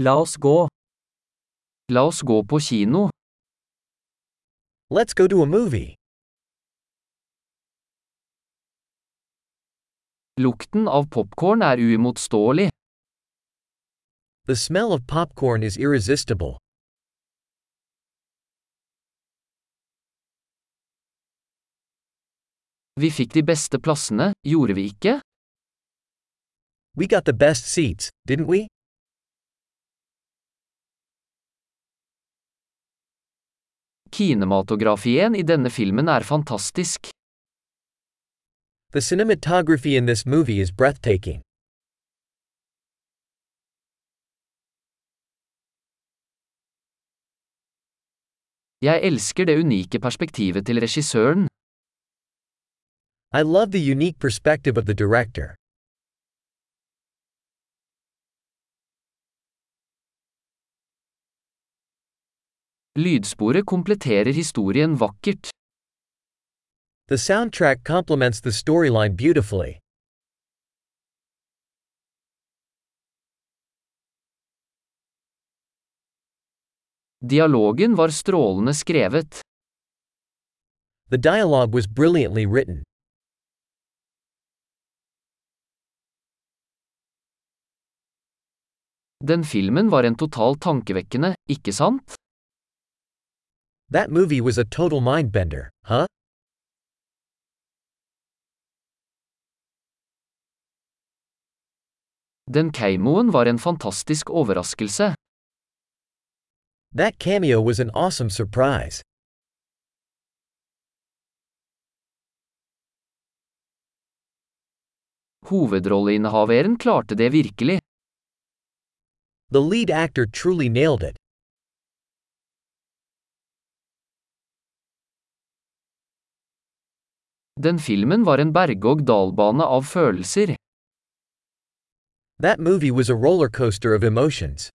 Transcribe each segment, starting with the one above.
La oss gå. La oss gå på kino. Let's go to a movie. Lukten av popkorn er uimotståelig. The smell of popcorn is irresistible. Vi fikk de beste plassene, gjorde vi ikke? We got the best seats, didn't we? Kinematografien i denne filmen er fantastisk. The cinematography in this movie is breathtaking. Jeg elsker det unike perspektivet til regissøren. I love the unique perspective of the director. Lydsporet kompletterer historien vakkert. The soundtrack complements the storyline beautifully. Dialogen var strålende skrevet. The dialogue was brilliantly written. Den filmen var en total tankevekkende, ikke sant? That movie was a total mindbender, huh? Den keimoen var en fantastisk overraskelse. That cameo was an awesome surprise. Hovedrolleinnehaveren klarte det virkelig. The lead actor truly nailed it. Den filmen var en berg-og-dal-bane av følelser. That movie was a roller coaster of emotions.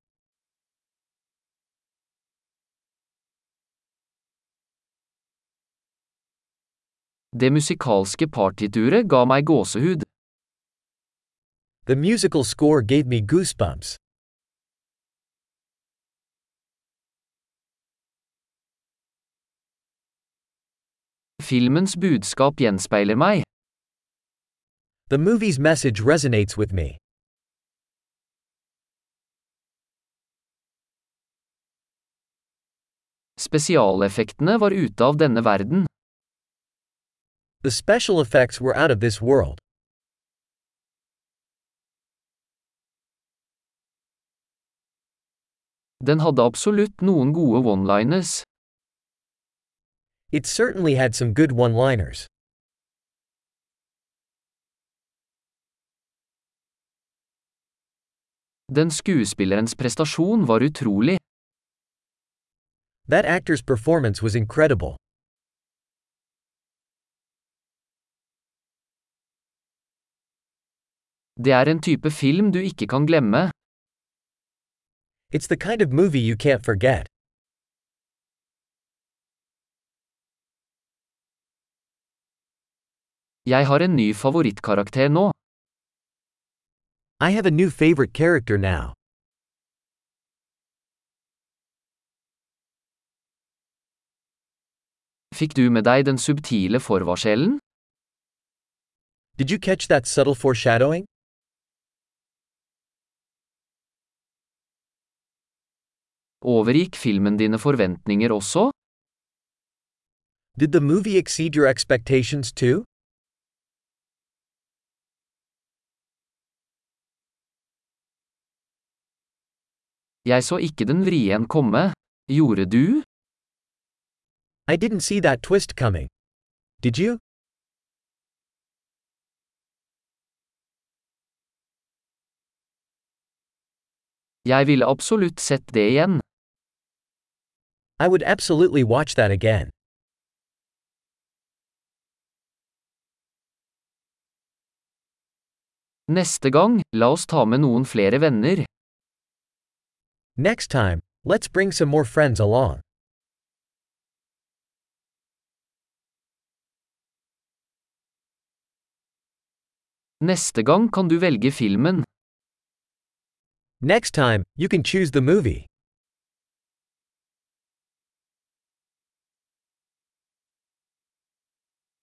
Det musikalske partituret ga meg gåsehud. The musical score gave me goosebumps. Filmens budskap gjenspeiler meg. The movie's message resonates with me. Spesialeffektene var ute av denne verden. The special effects were out of this world. Den hadde absolutt noen gode one-liners. It certainly had some good one liners. Den skuespillerens prestasjon var utrolig. That actor's performance was incredible. Det er en type film du ikke kan glemme. It's the kind of movie you can't forget. Jeg har en ny favorittkarakter nå. I have a new favorite character now. Fikk du med deg den subtile forvarselen? Did you catch that subtle foreshadowing? Overgikk filmen dine forventninger også? Did the movie exceed your expectations too? Jeg så ikke den vrien komme. Gjorde du? I didn't see that twist coming. Did you? Jeg ville absolutt sett det igjen. I would absolutely watch that again. Neste gang, la oss ta med noen flere venner. Next time, let's bring some more friends along. Neste gang kan du velge filmen. Next time, you can choose the movie.